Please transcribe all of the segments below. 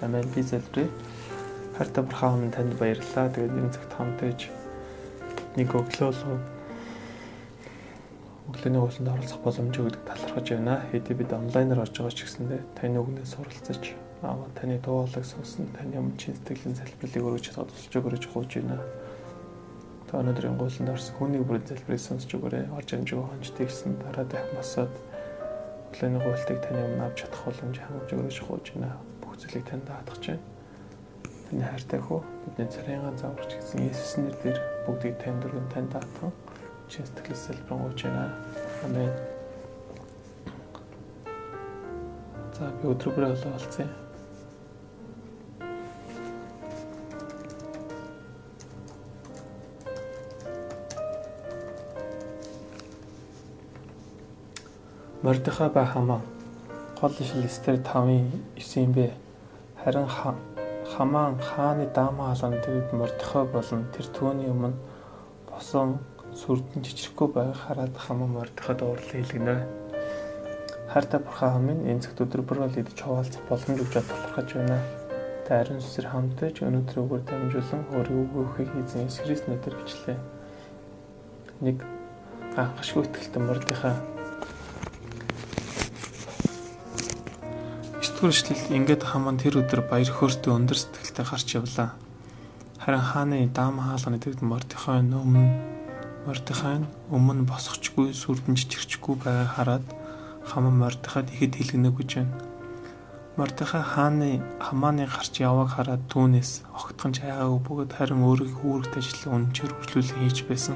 Амен би залбирая. Харта бурхаа минь танд баярлалаа. Тэгээд энэ цагт хамтаж нэг өглөөлөө өглөөний ууланд оролцох боломжийг өгдөг талархаж байна. Хэдий бид онлайнаар орж байгаа ч гэсэндээ таны үгнээс суралцаж аа таны дуулыг сонсон таны өмнө чин сэтгэлийн залбирлыг өргөж чадаад тусч өгөрөж хууж байна. Та өнөөдрийн гууланд орсон хүний бүрийн залбирыг сонсч өгөөрэй. Орж амжиг хончтыг гэсэн дараа босоод өглөөний гуйлтыг таны өмнө авч чадах боломж хангаж өгөрөж хууж байна. Бүх зүйлийг танд даатгах чинь Таны хайртай хөө бидний царайгаа зааварч гэсэн Есүсийн нэрээр бүгдийг танд өргөн танд даатган чи сэтгэлээс салбарнгууж байна. Амен. За би өдөр бүрээ олоолцъя. Мордехай ба хамаа гол ишл Эстер 5-ын 9-ийн бэ харин Хамаан хааны даамаа халааны төвд Мордехой болон тэр түүний өмнө босон сүрдэн жижигхгүй байг хараад Хамаан Мордехойд уурлал хэлгэнэ. Хайртай бурхан хамын энэ цагт өдөр бүр бол идэж хуваалцах боломж өгч талархаж байна. Та ариун сүсэр хамтаж өнөөдөр өгөр дамжуулан өөрийн өгөхийг эзэн Иесус Христ нэрээр бичлээ. Нэг гахшгүй ихтэлтэй Мордехой Түршил ингээд хаман тэр өдөр баяр хөөртэй өндөр сэтгэлтэй гарч явлаа. Харин хааны даам хаалганы төвд Мордехай өмнө Мордехай өмнө босгочгүй сүрдэн чичирчгүй байгааг хараад хаман Мордехайд ихэд хэлгэнэ гэж байна. Мордехай хааны хамааны гарч явааг хараад түүнээс огтхон ч айгаагүй бөгөөд харин өөрийнхөө үүрэгт ажил өнчөр хөрлүүлэн хийж байсан.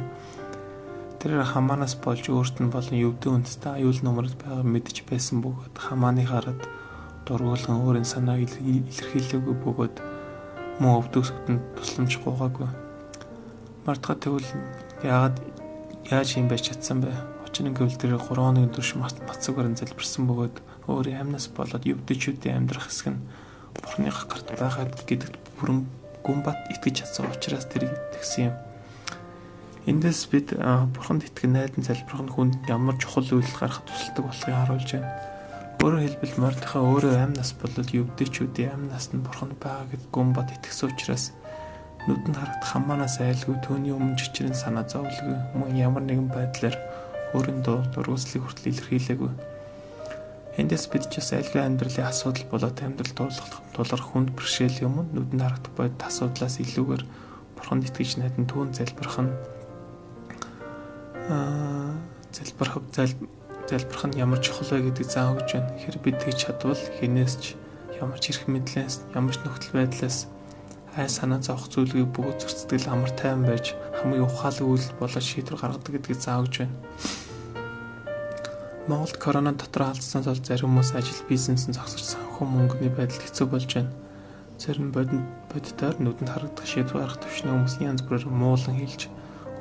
Тэр хамаанаас болж өөрт нь болон өвдөө үндэстэй аюул номерд байгаа мэдж байсан бөгөөд хамааны гараад дургуулган өөрийн санааг илэрхийлээгүй бөгөөд мөн өвдөгсөнд тусламж гуйгаагүй. Мартга тэгвэл яагаад яаж юм байж чадсан бэ? Учир нь гэвэл тэр 3 хоногийн турш мацаг баран залбирсан бөгөөд өөрийн амнаас болоод өвдөчүүдийн амьдрах хэсэг нь Бурхны гарт байгаад гэдэгт бүрэн гүнбат итгэж чадсан учраас тэр тэгсэн юм. Эндээс бид Бурханд итгэн найдан залбирх нь хүнд ямар чухал үйл гаргах тусалдаг болохыг харуулж байна. Өөрөөр хэлбэл Мордехай өөрөө амь нас болол евдэчүүдийн амь наснд бурхан байгаа гэд гүн бод итгэсэн учраас нүдэнд харагдах хамаанаас айлгүй түүний өмнө жичрэн санаа зовлгүй мөн ямар нэгэн байдлаар өөрөндөө дургуслыг хүртэл илэрхийлээгүй. Эндээс бид ч бас айлгүй амьдралын асуудал болоод амьдрал тулах тулгарх хүнд бэрхшээлийн өмнө нүдэнд харагдах бодит асуудлаас илүүгээр бурханд итгэж найдан түүн залбирх нь аа залбирх залбирх нь ямар чухал вэ гэдгийг заах гэж байна. Хэр бид тэгж чадвал хинээс ч ямар ч эрх мэдлээс, ямар ч нөхцөл байдлаас ай санаа зовх зүйлийг бүгд зөрчил амар тайван байж хамгийн ухаалаг үйл болоод шийдвэр гаргадаг гэдгийг заах гэж байна. Монголд корона дотор алдсанаас бол зарим хүмүүс ажил бизнесийн зогсож санхүү мөнгөний байдал хэцүү болж байна. Зарим бодит бодитоор нүдэнд харагдах шийдвэр гаргах төвшний хүмүүсийн янз бүрээр муулан хэлж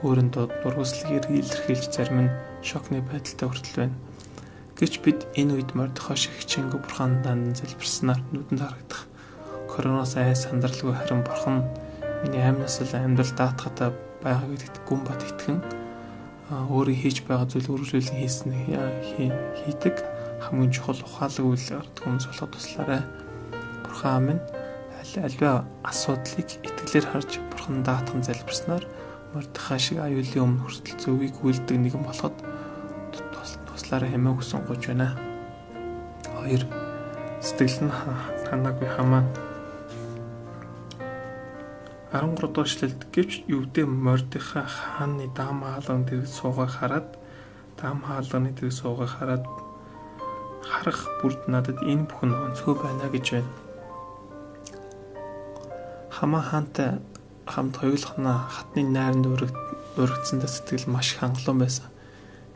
өөрөндөө дургуслыг илэрхийлж зарим нь шокны байдалтай хүртэл байна. Гэвч бид энэ үед Мордехой шиг хичээнгүй бурхан дандан залбирснаар нүдэнд харагдах короноос ай сандралгүй харин бурхан миний амьнаас л амьдрал даатгатай байгаа гэдэгт гүн бат итгэн өөрийн хийж байгаа зүйл үргэлжлүүлэн хийсэн хийдэг хамгийн чухал ухаалаг үйл гардаг хүмүүс болоход туслаарай. Бурхан амин аль альва асуудлыг итгэлээр харж бурхан даатхан залбирснаар Мордехай шиг аюулын өмнө хүртэл зөвийг үлддэг нэгэн болоход туслаараа хэмээн хүсэн гож байна. 2. Сэтгэл нь ханаагүй хамаа 13 дугаар эшлэлд гэвч ювдэ Мордехай хааны даам хаалганы дээр суугаа хараад даам хаалганы дээр суугаа хараад харах бүрд надад энэ бүхэн онцгой байна гэж байна. Хамаа хаантай хамт хоёулахна хатны найранд өргөцсөндөө сэтгэл маш хангалуун байсан.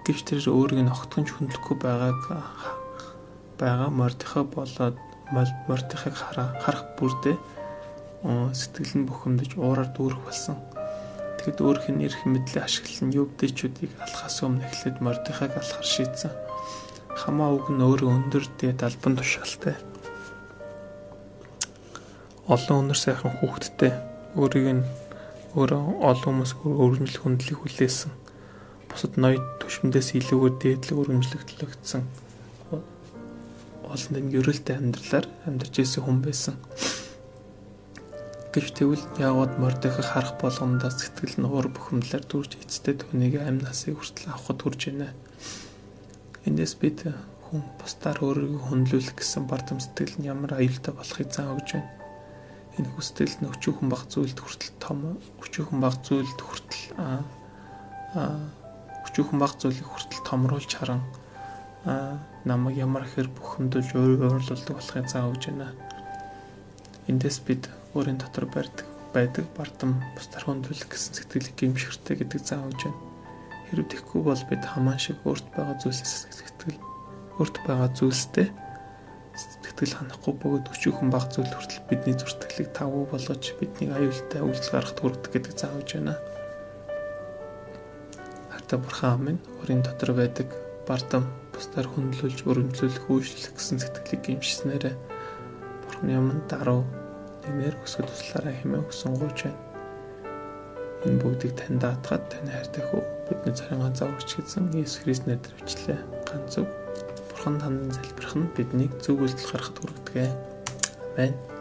Гэвч тэр өөрийг нь огтхонч хүндлэхгүй байгааг байгаа Мордихай болоод Мордихайг харах бүрдээ сэтгэл нь бухимдаж уураар дүүрэх болсон. Тэгэд өөрх нь эрх мэдлээ ашиглан юбдэчүүдийг алхахаас өмнө эхлээд Мордихайг алхахар шийдсэн. Хамаа үг нь өөрөө өндөр дээд албан тушаалтай. Олон өнөр сайхан хүүхэдтэй өөрийг нь өөрөө олон хүмүүс өргөмжлөх хүндлийг хүлээсэн. Бусад ноёд түвшмдээс илүүгээр дээдлэг өргөмжлөгдлөгдсөн олон дэм ерөөлтэй амьдралаар амьдарч ирсэн хүн байсан. Гэвч тэгвэл яагаад Мордехай харах болгондоо сэтгэл нь уур бухимдлаар дүрж эцтэй түүнийг амь насыг хүртэл авахд хүрж байна. Эндээс бид хүн бусдаар өөрийгөө хүндлүүлэх гэсэн бардам сэтгэл нь ямар аюултай болохыг заа өгч байна. Энэ хүсэл нь өчүүхэн баг зүйлд хүртэл том өчүүхэн баг зүйлд хүртэл өчүүхэн баг зүйлийг хүртэл томруулж харан намайг ямар ихэр бухимдуулж уурлуулдаг болохыг заа өгч байна. Эндээс бид өөрийн дотор барьдаг байдаг бардам бусдаар хүндлэх гэсэн сэтгэлийг гимширтэй гэдэг өгч байна. Хэрвээ тэгхгүй бол бид хамаан шиг өөрт байгаа зүйлсээс сэтгэл өөрт байгаа зүйлстэй сэтгэл ханахгүй бөгөөд өчүүхэн баг зүйл хүртэл бидний зүртгэлийг тавуу болгож биднийг аюултай үйлдэл гаргахад хүргэдэг гэдэг өгч байна. Харта бурхан минь өөрийн дотор байдаг бардам бусдаар хүндлүүлж өрөмжлүүлэх үйлчлэх гэсэн сэтгэлийг гимшснээрээ бурхны өмнө даруй нэмэр өсгөл туслаараа хэмээн өсөнгөөж байна. Энэ бүгдийг тань даатгаад тань хайртай хөө бидний царин ганцаа өгч гисэн Иесус Христ нэрээр бичлээ. Ганц зөв Бурхан танд залбирх нь биднийг зөв үйлдэл гаргахад хүргэдэг. Амен.